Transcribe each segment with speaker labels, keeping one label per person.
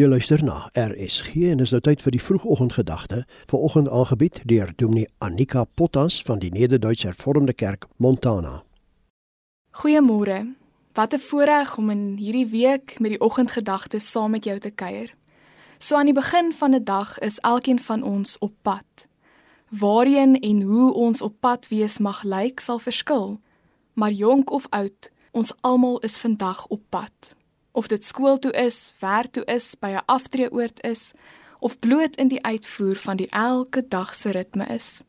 Speaker 1: Jy luister na RSG en is nou tyd vir die vroegoggendgedagte. Vanoggend aangebied deur Dominee Annika Potas van die Nederduitse Hervormde Kerk Montana.
Speaker 2: Goeiemôre. Wat 'n voorreg om in hierdie week met die oggendgedagte saam met jou te kuier. So aan die begin van 'n dag is elkeen van ons op pad. Waarheen en hoe ons op pad wees mag lyk sal verskil, maar jonk of oud, ons almal is vandag op pad. Of dit skool toe is, werk toe is, by 'n aftreeoord is of bloot in die uitvoer van die elke dag se ritme is.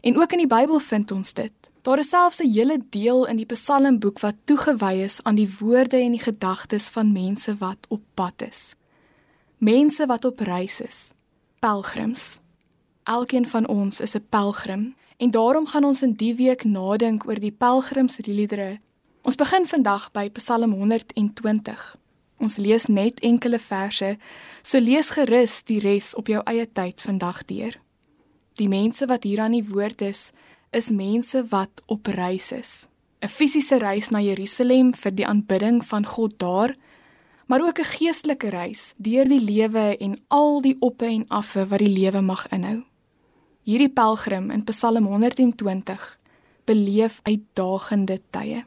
Speaker 2: En ook in die Bybel vind ons dit. Daar is selfs 'n hele deel in die Psalmboek wat toegewy is aan die woorde en die gedagtes van mense wat op pad is. Mense wat op reis is, pelgrims. Elkeen van ons is 'n pelgrim en daarom gaan ons in die week nadink oor die pelgrimsliedere Ons begin vandag by Psalm 120. Ons lees net enkele verse, so lees gerus die res op jou eie tyd vandag deur. Die mense wat hier aan die woord is, is mense wat op reis is. 'n Fisiese reis na Jerusalem vir die aanbidding van God daar, maar ook 'n geestelike reis deur die lewe en al die oppe en affe wat die lewe mag inhou. Hierdie pelgrim in Psalm 120 beleef uitdagende tye.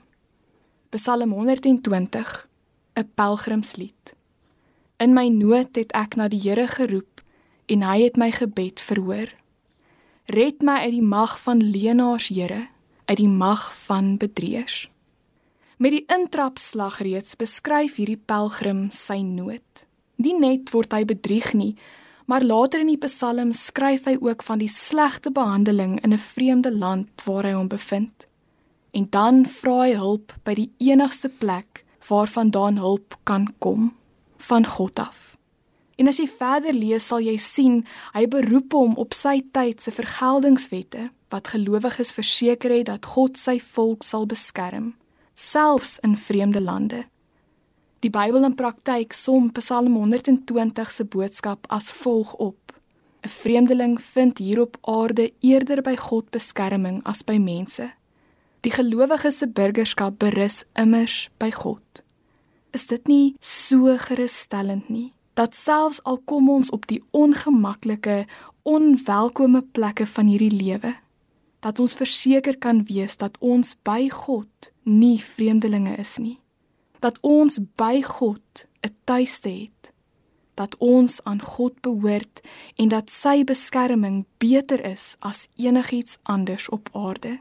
Speaker 2: Psalm 120 'n pelgrimslied. In my nood het ek na die Here geroep en hy het my gebed verhoor. Red my uit die mag van leenaars, Here, uit die mag van bedrieërs. Met die intrapslag reeds beskryf hierdie pelgrim sy nood. Nie net word hy bedrieg nie, maar later in die Psalm skryf hy ook van die slegte behandeling in 'n vreemde land waar hy hom bevind en dan vra hy hulp by die enigste plek waarvandaan hulp kan kom van God af. En as jy verder lees sal jy sien hy beroep hom op sy tyd se vergeldingswette wat gelowiges verseker het dat God sy volk sal beskerm selfs in vreemde lande. Die Bybel in praktyk som Psalm 120 se boodskap as volg op: 'n Vreemdeling vind hier op aarde eerder by God beskerming as by mense. Die gelowige se burgerskap berus immers by God. Is dit nie so gerusstellend nie dat selfs al kom ons op die ongemaklike, onwelkome plekke van hierdie lewe, dat ons verseker kan wees dat ons by God nie vreemdelinge is nie. Dat ons by God 'n tuiste het. Dat ons aan God behoort en dat sy beskerming beter is as enigiets anders op aarde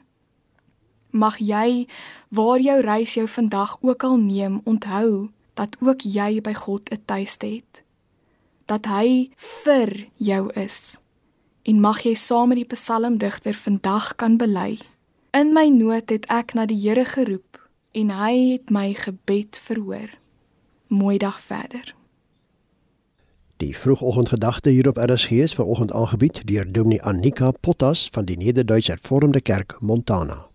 Speaker 2: mag jy waar jou reis jou vandag ook al neem onthou dat ook jy by God 'n tuiste het. Dat hy vir jou is. En mag jy saam met die psalmdigter vandag kan bely. In my nood het ek na die Here geroep en hy het my gebed verhoor. Mooi dag verder.
Speaker 1: Die vroegoggendgedagte hier op RSG is vanoggend aangebied deur Dominee Annika Potas van die Nederduitse Hervormde Kerk Montana